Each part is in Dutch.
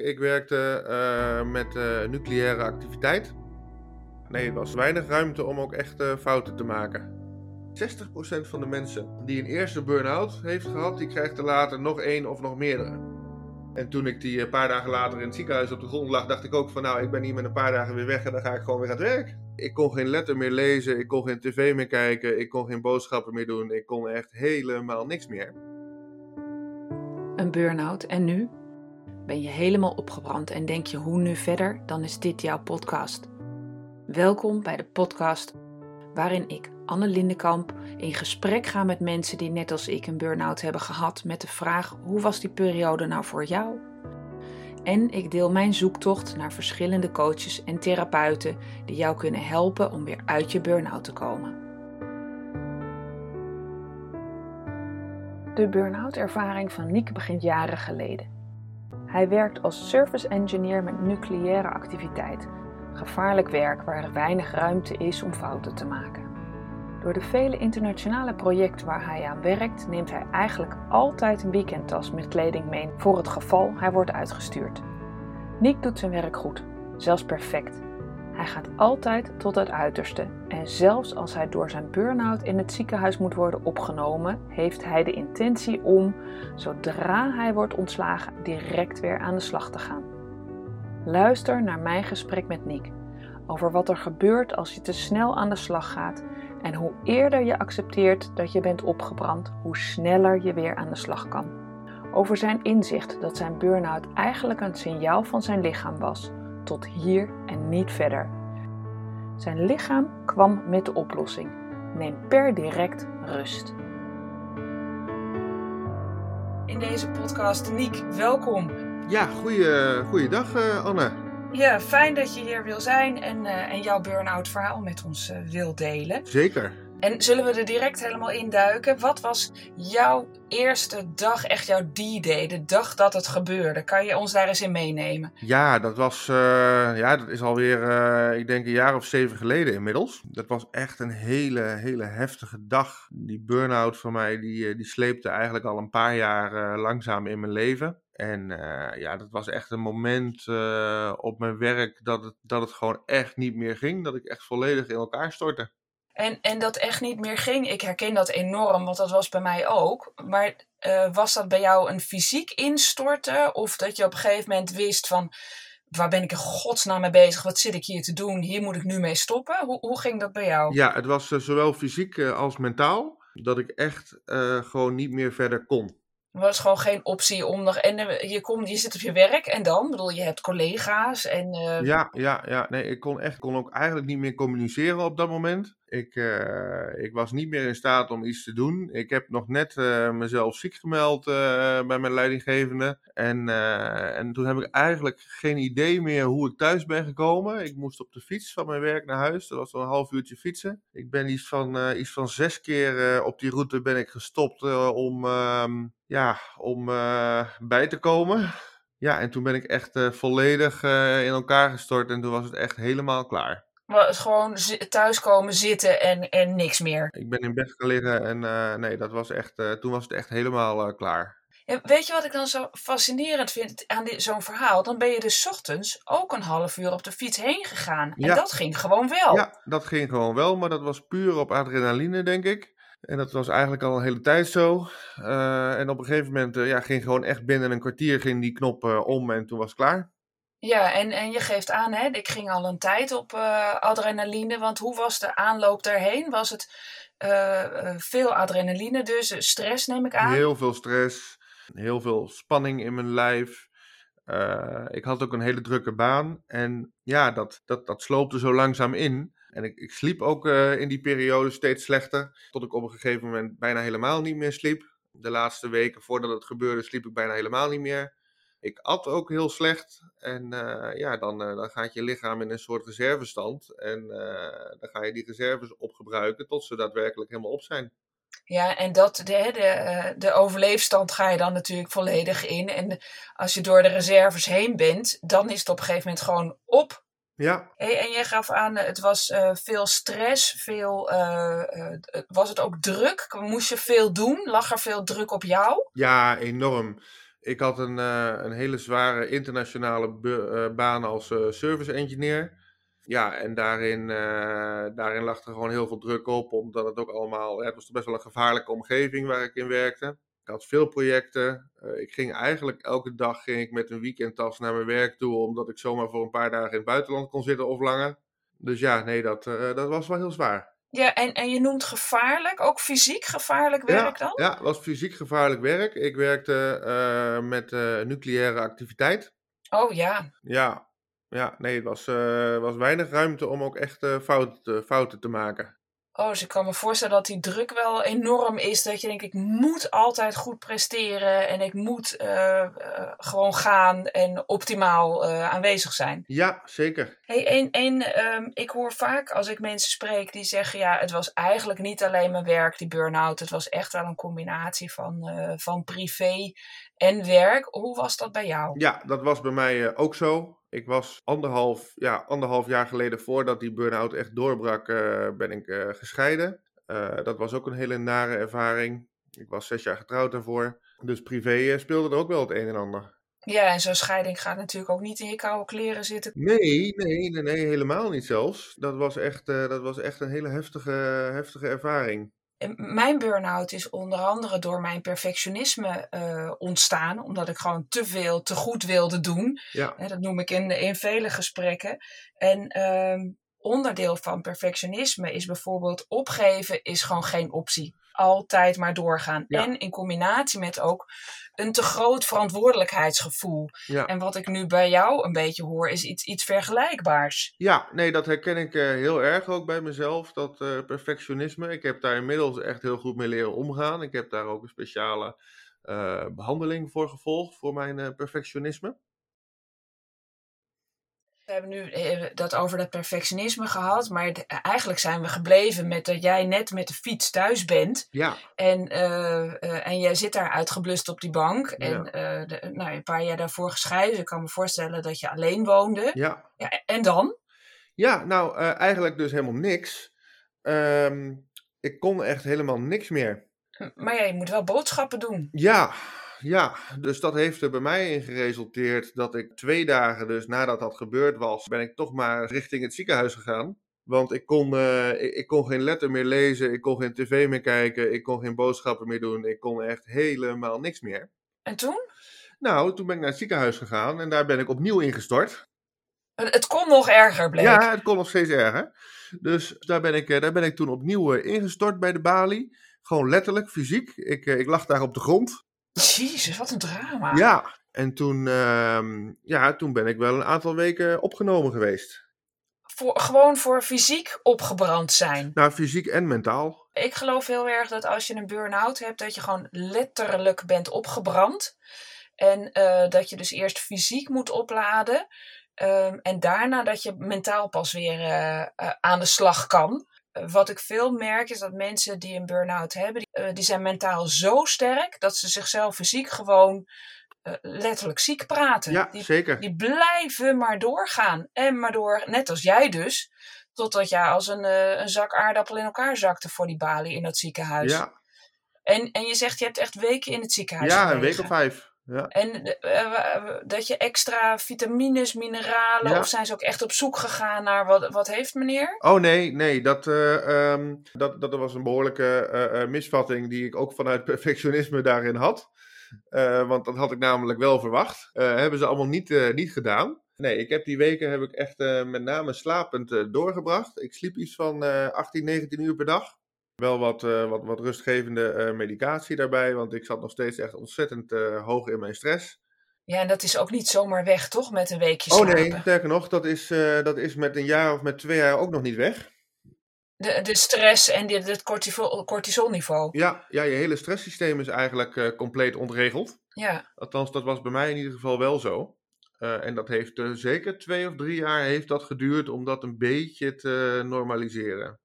Ik werkte uh, met uh, nucleaire activiteit. Nee, er was weinig ruimte om ook echt fouten te maken. 60% van de mensen die een eerste burn-out heeft gehad, die krijgt er later nog één of nog meerdere. En toen ik die een paar dagen later in het ziekenhuis op de grond lag, dacht ik ook van nou, ik ben hier met een paar dagen weer weg en dan ga ik gewoon weer aan het werk. Ik kon geen letter meer lezen, ik kon geen tv meer kijken, ik kon geen boodschappen meer doen, ik kon echt helemaal niks meer. Een burn-out en nu? Ben je helemaal opgebrand en denk je hoe nu verder? Dan is dit jouw podcast. Welkom bij de podcast waarin ik, Anne Lindenkamp, in gesprek ga met mensen die net als ik een burn-out hebben gehad met de vraag hoe was die periode nou voor jou? En ik deel mijn zoektocht naar verschillende coaches en therapeuten die jou kunnen helpen om weer uit je burn-out te komen. De burn-out ervaring van Nick begint jaren geleden. Hij werkt als service engineer met nucleaire activiteit. Gevaarlijk werk waar er weinig ruimte is om fouten te maken. Door de vele internationale projecten waar hij aan werkt, neemt hij eigenlijk altijd een weekendtas met kleding mee voor het geval hij wordt uitgestuurd. Nick doet zijn werk goed, zelfs perfect. Hij gaat altijd tot het uiterste en zelfs als hij door zijn burn-out in het ziekenhuis moet worden opgenomen, heeft hij de intentie om, zodra hij wordt ontslagen, direct weer aan de slag te gaan. Luister naar mijn gesprek met Nick over wat er gebeurt als je te snel aan de slag gaat en hoe eerder je accepteert dat je bent opgebrand, hoe sneller je weer aan de slag kan. Over zijn inzicht dat zijn burn-out eigenlijk een signaal van zijn lichaam was tot hier en niet verder. Zijn lichaam kwam met de oplossing. Neem per direct rust. In deze podcast, Niek, welkom. Ja, goeie, goeiedag uh, Anne. Ja, fijn dat je hier wil zijn en, uh, en jouw burn-out verhaal met ons uh, wil delen. Zeker. En zullen we er direct helemaal induiken? Wat was jouw eerste dag, echt jouw D-day, de dag dat het gebeurde? Kan je ons daar eens in meenemen? Ja, dat was, uh, ja, dat is alweer, uh, ik denk een jaar of zeven geleden inmiddels. Dat was echt een hele, hele heftige dag. Die burn-out van mij, die, eh, die sleepte eigenlijk al een paar jaar langzaam in mijn leven. En ja, dat was echt een moment op mijn werk dat het, dat het gewoon echt niet meer ging. Dat ik echt volledig in elkaar stortte. En, en dat echt niet meer ging. Ik herken dat enorm, want dat was bij mij ook. Maar uh, was dat bij jou een fysiek instorten? Of dat je op een gegeven moment wist van... Waar ben ik in godsnaam mee bezig? Wat zit ik hier te doen? Hier moet ik nu mee stoppen. Hoe, hoe ging dat bij jou? Ja, het was uh, zowel fysiek uh, als mentaal. Dat ik echt gewoon niet meer verder kon. Er was gewoon geen optie om nog. En je, komt, je zit op je werk en dan? Ik bedoel, je hebt collega's en. Ja, ja, ja. Nee, ik kon echt kon ook eigenlijk niet meer communiceren op dat moment. Ik, uh, ik was niet meer in staat om iets te doen. Ik heb nog net uh, mezelf ziek gemeld uh, bij mijn leidinggevende. En, en toen heb ik eigenlijk geen idee meer hoe ik thuis ben gekomen. Ik moest op de fiets van mijn werk naar huis. Dat was een half uurtje fietsen. Ik ben iets van, iets van zes keer op die route ben ik gestopt om, ehm, ja, om bij te komen. Ja, en toen ben ik echt volledig in elkaar gestort en toen was het echt helemaal klaar gewoon thuiskomen zitten en, en niks meer. Ik ben in bed gaan liggen en uh, nee, dat was echt, uh, toen was het echt helemaal uh, klaar. Ja, weet je wat ik dan zo fascinerend vind aan zo'n verhaal? Dan ben je dus ochtends ook een half uur op de fiets heen gegaan. En dat ging gewoon wel. Ja, dat ging gewoon wel, maar dat was puur op adrenaline, denk ik. En dat was eigenlijk al een hele tijd zo. en op een gegeven moment ja, ging gewoon echt binnen een kwartier ging die knop om en toen was het klaar. Ja, en, en je geeft aan, hè, ik ging al een tijd op uh, adrenaline. Want hoe was de aanloop daarheen? Was het uh, veel adrenaline dus? Stress neem ik aan? Heel veel stress. Heel veel spanning in mijn lijf. Ik had ook een hele drukke baan. En ja, dat, dat, dat sloopte zo langzaam in. En ik, ik sliep ook in die periode steeds slechter. Tot ik op een gegeven moment bijna helemaal niet meer sliep. De laatste weken voordat het gebeurde sliep ik bijna helemaal niet meer. Ik at ook heel slecht. En uh, ja, dan, uh, dan gaat je lichaam in een soort reservestand. En uh, dan ga je die reserves opgebruiken tot ze daadwerkelijk helemaal op zijn. Ja, en dat, de, de, de overleefstand ga je dan natuurlijk volledig in. En als je door de reserves heen bent, dan is het op een gegeven moment gewoon op. Ja. Hey, en je gaf aan, het was veel stress, veel, was het ook druk? Moest je veel doen? Lag er veel druk op jou? Ja, enorm. Ik had een, uh, een hele zware internationale uh, baan als uh, service engineer. Ja, en daarin, daarin lag er gewoon heel veel druk op, omdat het ook allemaal, het was best wel een gevaarlijke omgeving waar ik in werkte. Ik had veel projecten. ik ging eigenlijk elke dag ging ik met een weekendtas naar mijn werk toe, omdat ik zomaar voor een paar dagen in het buitenland kon zitten of langer. Dus ja, nee, dat, dat was wel heel zwaar. Ja, en, en je noemt gevaarlijk, ook fysiek gevaarlijk werk ja, dan? Ja, het was fysiek gevaarlijk werk. Ik werkte uh, met uh, nucleaire activiteit. Oh ja. Ja, ja nee, het was, uh, was weinig ruimte om ook echt fouten, fouten te maken. Oh, dus ik kan me voorstellen dat die druk wel enorm is. Dat je denkt, ik moet altijd goed presteren en ik moet uh, uh, gewoon gaan en optimaal uh, aanwezig zijn. Ja, zeker. Hey, en, en um, ik hoor vaak als ik mensen spreek die zeggen, ja, het was eigenlijk niet alleen mijn werk, die burn-out. Het was echt wel een combinatie van, van privé en werk. Hoe was dat bij jou? Ja, dat was bij mij ook zo. Ik was anderhalf, ja, anderhalf jaar geleden voordat die burn-out echt doorbrak, uh, ben ik uh, gescheiden. Uh, dat was ook een hele nare ervaring. Ik was zes jaar getrouwd daarvoor. Dus privé speelde er ook wel het een en ander. Ja, en zo'n scheiding gaat natuurlijk ook niet in je koude kleren zitten. Nee, nee, nee, nee helemaal niet zelfs. Dat was echt, dat was echt een hele heftige, heftige ervaring. Mijn burn-out is onder andere door mijn perfectionisme uh, ontstaan, omdat ik gewoon te veel, te goed wilde doen. Ja. dat noem ik in, in vele gesprekken. En uh, onderdeel van perfectionisme is bijvoorbeeld opgeven is gewoon geen optie. Altijd maar doorgaan. Ja. En in combinatie met ook een te groot verantwoordelijkheidsgevoel. Ja. En wat ik nu bij jou een beetje hoor, is iets, iets vergelijkbaars. Ja, nee, dat herken ik uh, heel erg ook bij mezelf, dat uh, perfectionisme. Ik heb daar inmiddels echt heel goed mee leren omgaan. Ik heb daar ook een speciale uh, behandeling voor gevolgd, voor mijn perfectionisme. We hebben nu dat over dat perfectionisme gehad, maar eigenlijk zijn we gebleven met dat jij net met de fiets thuis bent. Ja. En, uh, uh, en jij zit daar uitgeblust op die bank. Ja. En uh, de, nou, een paar jaar daarvoor gescheiden. Ik kan me voorstellen dat je alleen woonde. Ja. ja en dan? Ja, nou eigenlijk dus helemaal niks. Um, ik kon echt helemaal niks meer. Maar ja, je moet wel boodschappen doen. Ja, ja, dus dat heeft er bij mij in geresulteerd dat ik twee dagen dus nadat dat gebeurd was, ben ik toch maar richting het ziekenhuis gegaan. Want ik kon, uh, ik, ik, kon geen letter meer lezen, ik kon geen tv meer kijken, ik kon geen boodschappen meer doen, ik kon echt helemaal niks meer. En toen? Nou, toen ben ik naar het ziekenhuis gegaan en daar ben ik opnieuw ingestort. Het kon nog erger, bleek. Ja, het kon nog steeds erger. Dus daar ben ik, daar ben ik toen opnieuw ingestort bij de balie. Gewoon letterlijk, fysiek. Ik, ik lag daar op de grond. Jezus, wat een drama. Ja, en toen, uh, ja, toen ben ik wel een aantal weken opgenomen geweest. Voor, gewoon voor fysiek opgebrand zijn. Nou, fysiek en mentaal. Ik geloof heel erg dat als je een burn-out hebt, dat je gewoon letterlijk bent opgebrand. En uh, dat je dus eerst fysiek moet opladen. Um, en daarna dat je mentaal pas weer uh, uh, aan de slag kan wat ik veel merk is dat mensen die een burn-out hebben, die, uh, die zijn mentaal zo sterk dat ze zichzelf fysiek gewoon uh, letterlijk ziek praten. Ja, die, zeker. Die blijven maar doorgaan. En maar door, net als jij dus, totdat jij als een, uh, een zak aardappel in elkaar zakte voor die balie in dat ziekenhuis. Ja. En, en je zegt, je hebt echt weken in het ziekenhuis Ja, gelegen. een week of vijf. Ja. En uh, dat je extra vitamines, mineralen, Ja. of zijn ze ook echt op zoek gegaan naar wat, wat heeft meneer? Oh nee, nee, dat, eh, ehm, dat, dat was een behoorlijke eh, eh, misvatting die ik ook vanuit perfectionisme daarin had. Eh, want dat had ik namelijk wel verwacht. Eh, hebben ze allemaal niet, eh, niet gedaan. Nee, ik heb die weken heb ik echt eh, met name slapend eh, doorgebracht. Ik sliep iets van eh 18, 19 uur per dag. Wel wat, eh, wat, wat rustgevende eh, medicatie daarbij, want ik zat nog steeds echt ontzettend eh, hoog in mijn stress. Ja, en dat is ook niet zomaar weg, toch? Met een weekje Oh slapen. nee, sterker nog, dat is, dat is met een jaar of met twee jaar ook nog niet weg. De, de stress en dit, het cortisol, cortisolniveau. Ja, ja, je hele stresssysteem is eigenlijk compleet ontregeld. Ja. Althans, dat was bij mij in ieder geval wel zo. En dat heeft zeker twee of drie jaar heeft dat geduurd om dat een beetje te normaliseren.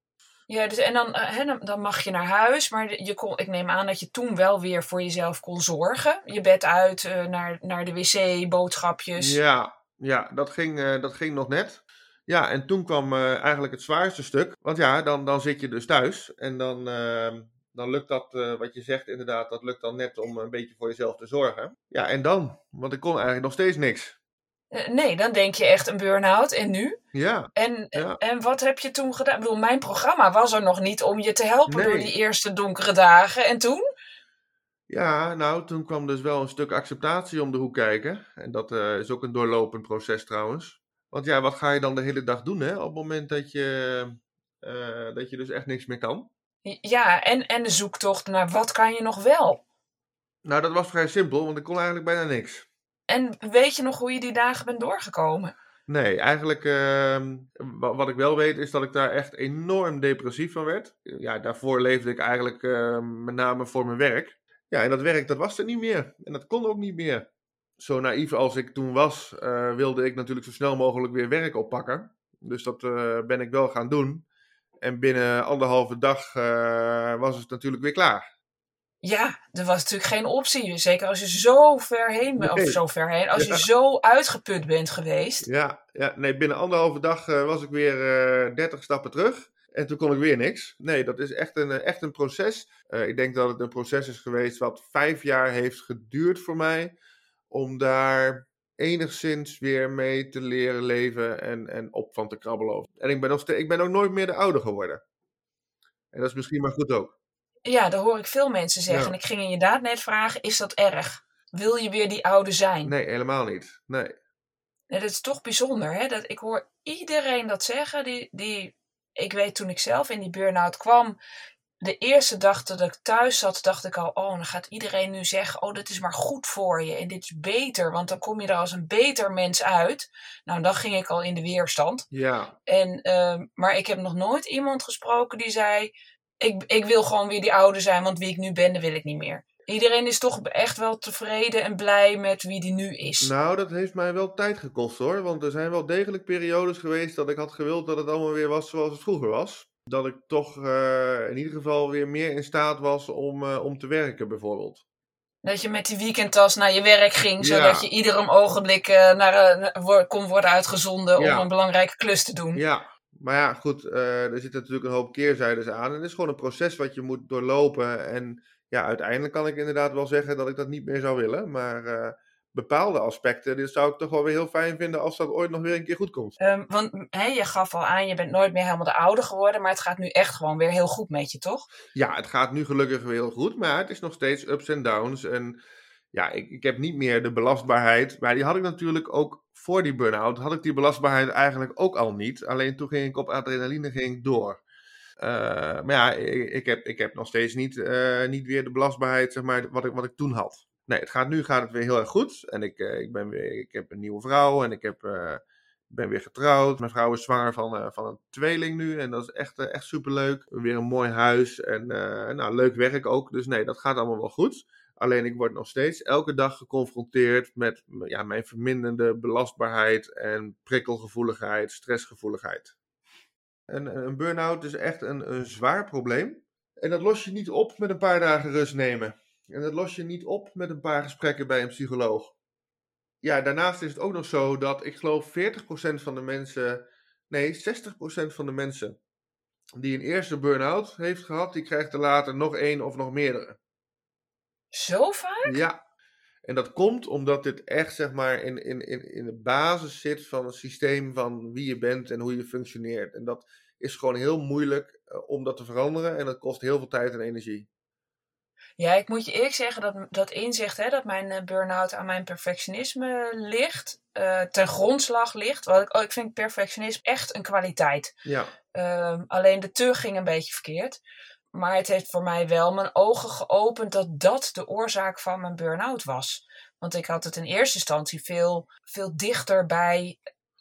Ja, dus, en dan, eh, dan- dan mag je naar huis, maar je kon, ik neem aan dat je toen wel weer voor jezelf kon zorgen. Je bed uit, eh, naar, naar de wc, boodschapjes. Ja, ja dat, ging, eh, dat ging nog net. Ja, en toen kwam eigenlijk het zwaarste stuk. Want ja, dan, dan zit je dus thuis. En dan, eh, dan lukt dat, wat je zegt inderdaad, dat lukt dan net om een beetje voor jezelf te zorgen. Ja, en dan? Want ik kon eigenlijk nog steeds niks. Eh, nee, dan denk je echt een burn-out. En nu? Ja. En, Ja. en wat heb je toen gedaan? Ik bedoel, mijn programma was er nog niet om je te helpen Nee. door die eerste donkere dagen. En toen? Ja, nou, toen kwam dus wel een stuk acceptatie om de hoek kijken. En dat eh, is ook een doorlopend proces trouwens. Want ja, wat ga je dan de hele dag doen, hè? Op het moment dat je, eh, dat je dus echt niks meer kan. Ja, en, en de zoektocht naar wat kan je nog wel? Nou, dat was vrij simpel, want ik kon eigenlijk bijna niks. En weet je nog hoe je die dagen bent doorgekomen? Nee, eigenlijk ehm, wa- wat ik wel weet is dat ik daar echt enorm depressief van werd. Ja, daarvoor leefde ik eigenlijk eh, met name voor mijn werk. Ja, en dat werk dat was er niet meer. En dat kon ook niet meer. Zo naïef als ik toen was, eh, wilde ik natuurlijk zo snel mogelijk weer werk oppakken. Dus dat eh, ben ik wel gaan doen. En binnen anderhalve dag eh, was het natuurlijk weer klaar. Ja, er was natuurlijk geen optie. Zeker als je zo ver heen bent. Nee. Of zo ver heen. Als Ja. je zo uitgeput bent geweest. Ja, ja nee, binnen anderhalve dag eh, was ik weer eh 30 stappen terug. En toen kon ik weer niks. Nee, dat is echt een, eh, echt een proces. Ik denk dat het een proces is geweest wat vijf jaar heeft geduurd voor mij. Om daar enigszins weer mee te leren leven en, en op van te krabbelen. En ik ben, nog ik ben ook nooit meer de ouder geworden. En dat is misschien maar goed ook. Ja, dat hoor ik veel mensen zeggen. Ja. En ik ging inderdaad net vragen, is dat erg? Wil je weer die oude zijn? Nee, helemaal niet. Nee. Nee, dat is toch bijzonder, hè? Dat, ik hoor iedereen dat zeggen. Die, die, ik weet toen ik zelf in die burn-out kwam, de eerste dag dat ik thuis zat, dacht ik al, oh, dan gaat iedereen nu zeggen, oh, dit is maar goed voor je en dit is beter, want dan kom je er als een beter mens uit. Nou, dan ging ik al in de weerstand. Ja, En, ehm, maar ik heb nog nooit iemand gesproken die zei, ik, ik wil gewoon weer die oude zijn, want wie ik nu ben, dat wil ik niet meer. Iedereen is toch echt wel tevreden en blij met wie die nu is. Nou, dat heeft mij wel tijd gekost hoor. Want er zijn wel degelijk periodes geweest dat ik had gewild dat het allemaal weer was zoals het vroeger was. Dat ik toch eh, in ieder geval weer meer in staat was om, eh, om te werken, bijvoorbeeld. Dat je met die weekendtas naar je werk ging, Ja. zodat je ieder ogenblik eh, naar, kon worden uitgezonden Ja. om een belangrijke klus te doen. Ja, maar ja, goed, eh, er zitten natuurlijk een hoop keerzijdes aan. En het is gewoon een proces wat je moet doorlopen. En ja, uiteindelijk kan ik inderdaad wel zeggen dat ik dat niet meer zou willen. Maar eh, bepaalde aspecten, dit zou ik toch wel weer heel fijn vinden als dat ooit nog weer een keer goed komt. Ehm, want je gaf al aan, je bent nooit meer helemaal de oude geworden, maar het gaat nu echt gewoon weer heel goed met je, toch? Ja, het gaat nu gelukkig weer heel goed, maar het is nog steeds ups en downs. En ja, ik, ik heb niet meer de belastbaarheid. Maar die had ik natuurlijk ook voor die burn-out. Had ik die belastbaarheid eigenlijk ook al niet. Alleen toen ging ik op adrenaline ging ik door. Eh, maar ja, ik, heb, ik heb nog steeds niet, eh, niet weer de belastbaarheid, zeg maar, wat ik, wat ik toen had. Nee, het gaat, nu gaat het weer heel erg goed. En ik, eh, ik, ben weer, ik heb een nieuwe vrouw en ik heb, ben weer getrouwd. Mijn vrouw is zwanger van, van een tweeling nu. En dat is echt, echt superleuk. Weer een mooi huis en nou, leuk werk ook. Dus nee, dat gaat allemaal wel goed. Alleen ik word nog steeds elke dag geconfronteerd met ja, mijn verminderde belastbaarheid en prikkelgevoeligheid, stressgevoeligheid. Een, een burn-out is echt een, een zwaar probleem. En dat los je niet op met een paar dagen rust nemen. En dat los je niet op met een paar gesprekken bij een psycholoog. Ja, daarnaast is het ook nog zo dat ik geloof 40% van de mensen, nee 60% van de mensen die een eerste burn-out heeft gehad, die krijgt er later nog één of nog meerdere. Zo vaak? Ja, en dat komt omdat dit echt zeg maar in, in, in, in de basis zit van het systeem van wie je bent en hoe je functioneert. En dat is gewoon heel moeilijk eh, om dat te veranderen en dat kost heel veel tijd en energie. Ja, ik moet je eerlijk zeggen dat dat inzicht, hè, dat mijn eh, burn-out aan mijn perfectionisme ligt, eh, ten grondslag ligt. Want ik, oh, ik vind perfectionisme echt een kwaliteit. Ja, Ehm, alleen de te ging een beetje verkeerd. Maar het heeft voor mij wel mijn ogen geopend dat dat de oorzaak van mijn burn-out was. Want ik had het in eerste instantie veel, veel dichter bij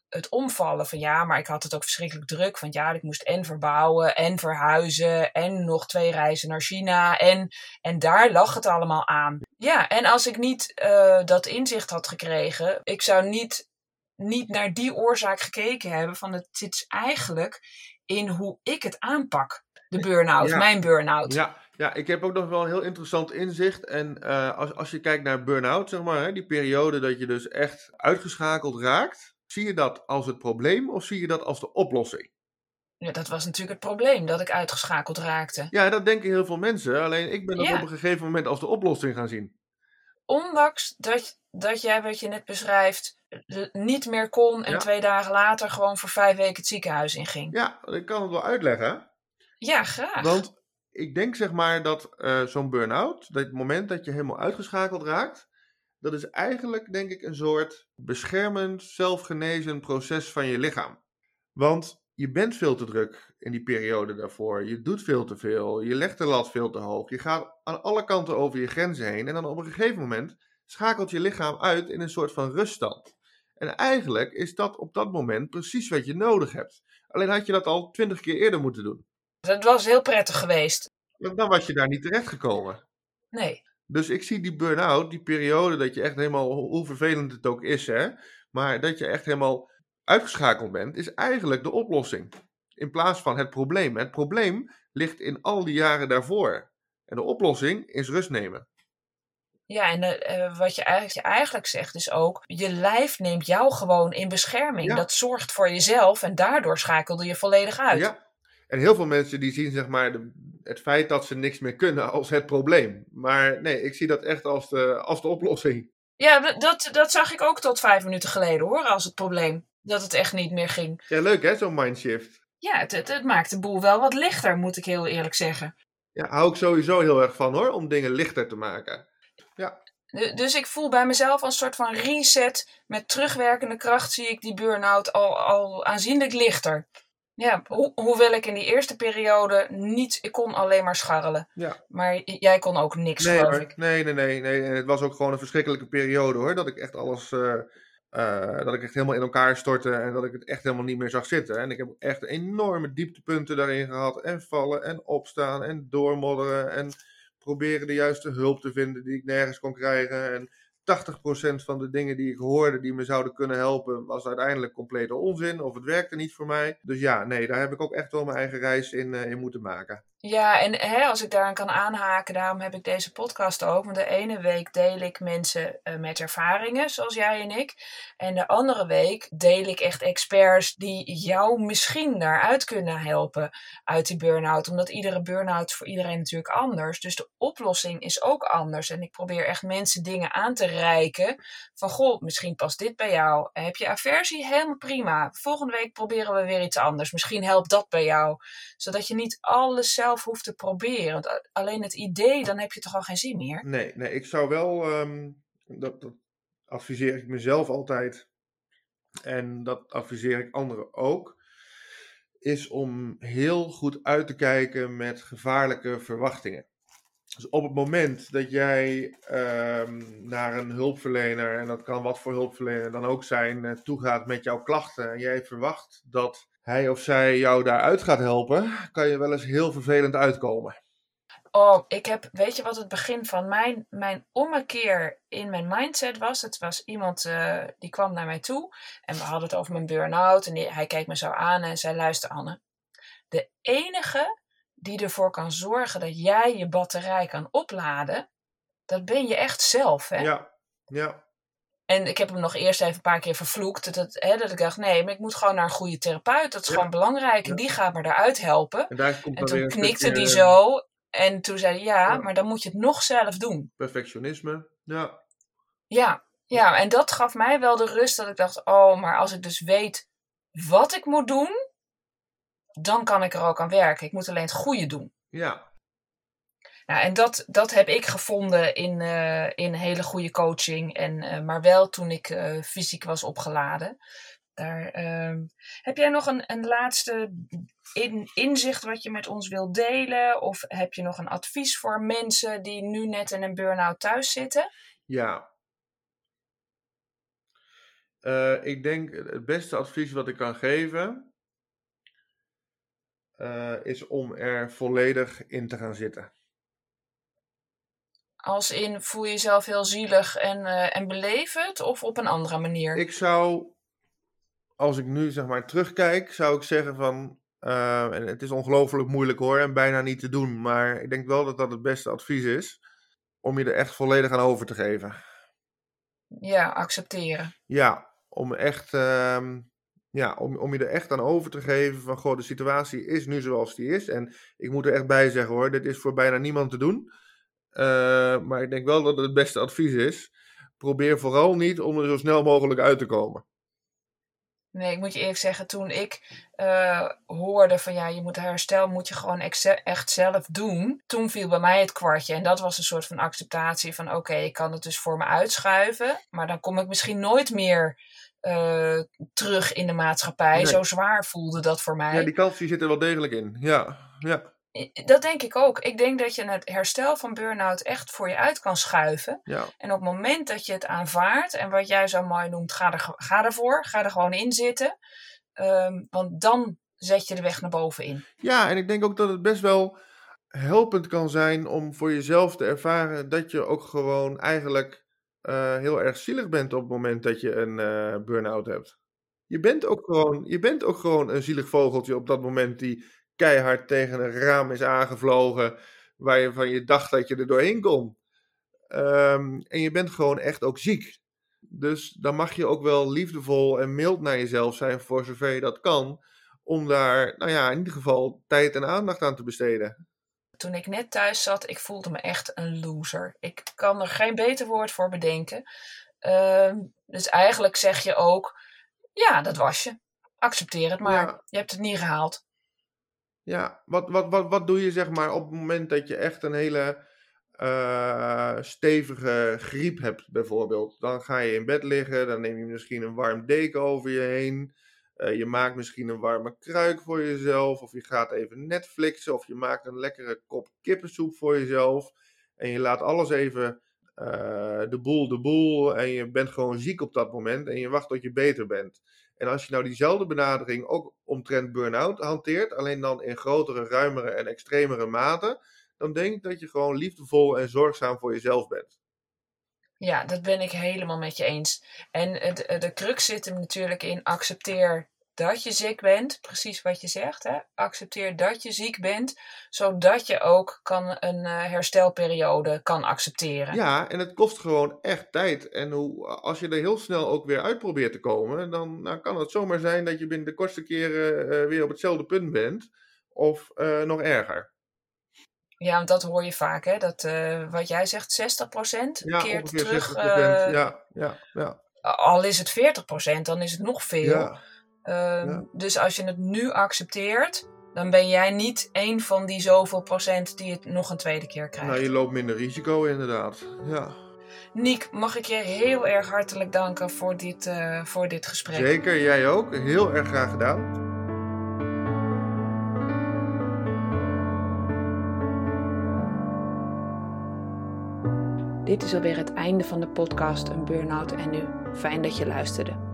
het omvallen van ja, maar ik had het ook verschrikkelijk druk. Want ja, ik moest en verbouwen en verhuizen en nog twee reizen naar China. En, en daar lag het allemaal aan. Ja, en als ik niet eh, dat inzicht had gekregen, ik zou niet, niet naar die oorzaak gekeken hebben. Van het zit eigenlijk in hoe ik het aanpak. De burn-out, Ja. mijn burn-out. ja, ja, ik heb ook nog wel een heel interessant inzicht. En eh, als, als je kijkt naar burn-out, zeg maar, hè, die periode dat je dus echt uitgeschakeld raakt, zie je dat als het probleem of zie je dat als de oplossing? Ja, dat was natuurlijk het probleem, dat ik uitgeschakeld raakte. Ja, dat denken heel veel mensen. Alleen ik ben dat Ja. op een gegeven moment als de oplossing gaan zien. Ondanks dat, dat jij, wat je net beschrijft, l- niet meer kon en Ja. twee dagen later gewoon voor vijf weken het ziekenhuis inging. Ja, ik kan het wel uitleggen. Ja, graag. Want ik denk zeg maar dat eh, zo'n burn-out, dat moment dat je helemaal uitgeschakeld raakt, dat is eigenlijk denk ik een soort beschermend, zelfgenezend proces van je lichaam. Want je bent veel te druk in die periode daarvoor. Je doet veel te veel. Je legt de lat veel te hoog. Je gaat aan alle kanten over je grenzen heen. En dan op een gegeven moment schakelt je lichaam uit in een soort van ruststand. En eigenlijk is dat op dat moment precies wat je nodig hebt. Alleen had je dat al twintig keer eerder moeten doen. Dat was heel prettig geweest. Dan was je daar niet terechtgekomen. Nee. Dus ik zie die burn-out, die periode dat je echt helemaal, hoe vervelend het ook is, hè, maar dat je echt helemaal uitgeschakeld bent, is eigenlijk de oplossing. In plaats van het probleem. Het probleem ligt in al die jaren daarvoor. En de oplossing is rust nemen. Ja, en eh, eh, wat je eigenlijk, je eigenlijk zegt is ook, je lijf neemt jou gewoon in bescherming. Ja. Dat zorgt voor jezelf en daardoor schakelde je volledig uit. Ja. En heel veel mensen die zien zeg maar de, het feit dat ze niks meer kunnen als het probleem. Maar nee, ik zie dat echt als de, als de oplossing. Ja, dat, dat zag ik ook tot vijf minuten geleden hoor, als het probleem. Dat het echt niet meer ging. Ja, leuk hè, zo'n mindshift. Ja, het, het, het maakt de boel wel wat lichter, moet ik heel eerlijk zeggen. Ja, hou ik sowieso heel erg van hoor, om dingen lichter te maken. Du- Dus ik voel bij mezelf een soort van reset. Met terugwerkende kracht zie ik die burn-out al, al aanzienlijk lichter. Ja, ho hoewel ik in die eerste periode niet... Ik kon alleen maar scharrelen. Ja. Maar jij kon ook niks, Nee, geloof hoor. ik. nee, nee, nee, nee. En het was ook gewoon een verschrikkelijke periode hoor. Dat ik echt alles. eh, eh, dat ik echt helemaal in elkaar stortte en dat ik het echt helemaal niet meer zag zitten. En ik heb echt enorme dieptepunten daarin gehad. En vallen en opstaan en doormodderen. En proberen de juiste hulp te vinden die ik nergens kon krijgen. En 80% van de dingen die ik hoorde die me zouden kunnen helpen, was uiteindelijk complete onzin. Of het werkte niet voor mij. Dus ja, nee, daar heb ik ook echt wel mijn eigen reis in, eh, in moeten maken. Ja, en hè, als ik daaraan kan aanhaken, daarom heb ik deze podcast ook. Want de ene week deel ik mensen eh, met ervaringen, zoals jij en ik. En de andere week deel ik echt experts die jou misschien daaruit kunnen helpen uit die burn-out. Omdat iedere burn-out voor iedereen natuurlijk anders. Dus de oplossing is ook anders. En ik probeer echt mensen dingen aan te reiken. Van goh, misschien past dit bij jou. Heb je aversie? Helemaal prima. Volgende week proberen we weer iets anders. Misschien helpt dat bij jou zodat je niet alles zelf hoeft te proberen. Alleen het idee, dan heb je toch al geen zin meer. Nee, nee, ik zou wel, ehm, dat, dat adviseer ik mezelf altijd, en dat adviseer ik anderen ook, is om heel goed uit te kijken met gevaarlijke verwachtingen. Dus op het moment dat jij ehm, naar een hulpverlener, en dat kan wat voor hulpverlener dan ook zijn, eh, toegaat met jouw klachten en jij verwacht dat hij of zij jou daaruit gaat helpen, kan je wel eens heel vervelend uitkomen. Oh, ik heb, weet je wat het begin van mijn, mijn ommekeer in mijn mindset was? Het was iemand eh, die kwam naar mij toe en we hadden het over mijn burn-out. En die- hij keek me zo aan en zei: Luister, Anne, de enige die ervoor kan zorgen dat jij je batterij kan opladen, dat ben je echt zelf. Hè? Ja, ja, En ik heb hem nog eerst even een paar keer vervloekt. Dat, hè, dat ik dacht, nee, maar ik moet gewoon naar een goede therapeut. Dat is Ja. gewoon belangrijk. En die gaat me daaruit helpen. En daar komt En toen knikte die eh, zo. En toen zei hij, ja, Ja. maar dan moet je het nog zelf doen. Perfectionisme. Ja, Ja, ja, en dat gaf mij wel de rust dat ik dacht, oh, maar als ik dus weet wat ik moet doen, dan kan ik er ook aan werken. Ik moet alleen het goede doen. ja, Nou, en dat, dat heb ik gevonden in, eh, in hele goede coaching. En, eh, maar wel toen ik eh, fysiek was opgeladen. Daar, ehm, heb jij nog een, een laatste in, inzicht wat je met ons wilt delen? Of heb je nog een advies voor mensen die nu net in een burn-out thuis zitten? ja. Ik denk het beste advies wat ik kan geven is om er volledig in te gaan zitten. Als in voel je jezelf heel zielig en, eh, en het? Of op een andere manier? Ik zou, als ik nu zeg maar terugkijk, zou ik zeggen van, eh, en het is ongelooflijk moeilijk hoor en bijna niet te doen, maar ik denk wel dat dat het beste advies is, om je er echt volledig aan over te geven. Ja, accepteren. Ja, om echt, ehm, Ja, om, om je er echt aan over te geven van, goh, de situatie is nu zoals die is. En ik moet er echt bij zeggen hoor, dit is voor bijna niemand te doen. Uh, maar ik denk wel dat het het beste advies is. Probeer vooral niet om er zo snel mogelijk uit te komen. Nee, ik moet je eerlijk zeggen, toen ik uh, hoorde van ja, je moet herstel, moet je gewoon echt zelf doen. Toen viel bij mij het kwartje en dat was een soort van acceptatie van oké, ik kan het dus voor me uitschuiven. Maar dan kom ik misschien nooit meer uh, terug in de maatschappij. Zo zwaar voelde dat voor mij. Ja, die kans die zit er wel degelijk in. Ja, ja. Dat denk ik ook. Ik denk dat je het herstel van burn-out echt voor je uit kan schuiven. Ja. En op het moment dat je het aanvaardt, en wat jij zo mooi noemt, ga, er, ga ervoor, ga er gewoon in zitten. Um, want dan zet je de weg naar boven in. Ja, en ik denk ook dat het best wel helpend kan zijn om voor jezelf te ervaren dat je ook gewoon eigenlijk uh, heel erg zielig bent op het moment dat je een uh, burn-out hebt. Je bent, ook gewoon, je bent ook gewoon een zielig vogeltje op dat moment die keihard tegen een raam is aangevlogen. Waar je van je dacht dat je er doorheen kon. Um, en je bent gewoon echt ook ziek. Dus dan mag je ook wel liefdevol en mild naar jezelf zijn, voor zover je dat kan. Om daar, nou ja, in ieder geval tijd en aandacht aan te besteden. Toen ik net thuis zat, ik voelde me echt een loser. Ik kan er geen beter woord voor bedenken. Uh, dus eigenlijk zeg je ook, ja, dat was je. Accepteer het maar. Ja. Je hebt het niet gehaald. Ja, wat, wat, wat, wat doe je zeg maar op het moment dat je echt een hele uh, stevige griep hebt bijvoorbeeld? Dan ga je in bed liggen, dan neem je misschien een warm deken over je heen. Uh, je maakt misschien een warme kruik voor jezelf, of je gaat even Netflixen, of je maakt een lekkere kop kippensoep voor jezelf. En je laat alles even uh, de boel de boel en je bent gewoon ziek op dat moment en je wacht tot je beter bent. En als je nou diezelfde benadering ook omtrent burn-out hanteert, alleen dan in grotere, ruimere en extremere mate, dan denk dat je gewoon liefdevol en zorgzaam voor jezelf bent. Ja, dat ben ik helemaal met je eens. En de, de crux zit hem natuurlijk in accepteer dat je ziek bent, precies wat je zegt. Hè? Accepteer dat je ziek bent, zodat je ook kan een uh, herstelperiode kan accepteren. Ja, en het kost gewoon echt tijd. En hoe, als je er heel snel ook weer uit probeert te komen, dan nou kan het zomaar zijn dat je binnen de kortste keren uh, weer op hetzelfde punt bent. Of uh, nog erger. Ja, want dat hoor je vaak, hè? Dat wat jij zegt, 60% ja, keert terug. 60%, ja, ja, ja. Al is het 40%, dan is het nog veel. Ja. Ja. Dus als je het nu accepteert, dan ben jij niet een van die zoveel procent die het nog een tweede keer krijgt. Nou, je loopt minder risico inderdaad. Ja. Niek, mag ik je heel erg hartelijk danken voor dit, uh, voor dit gesprek. Zeker, jij ook. Heel erg graag gedaan. Dit is alweer het einde van de podcast Een Burnout en Nu. Fijn dat je luisterde.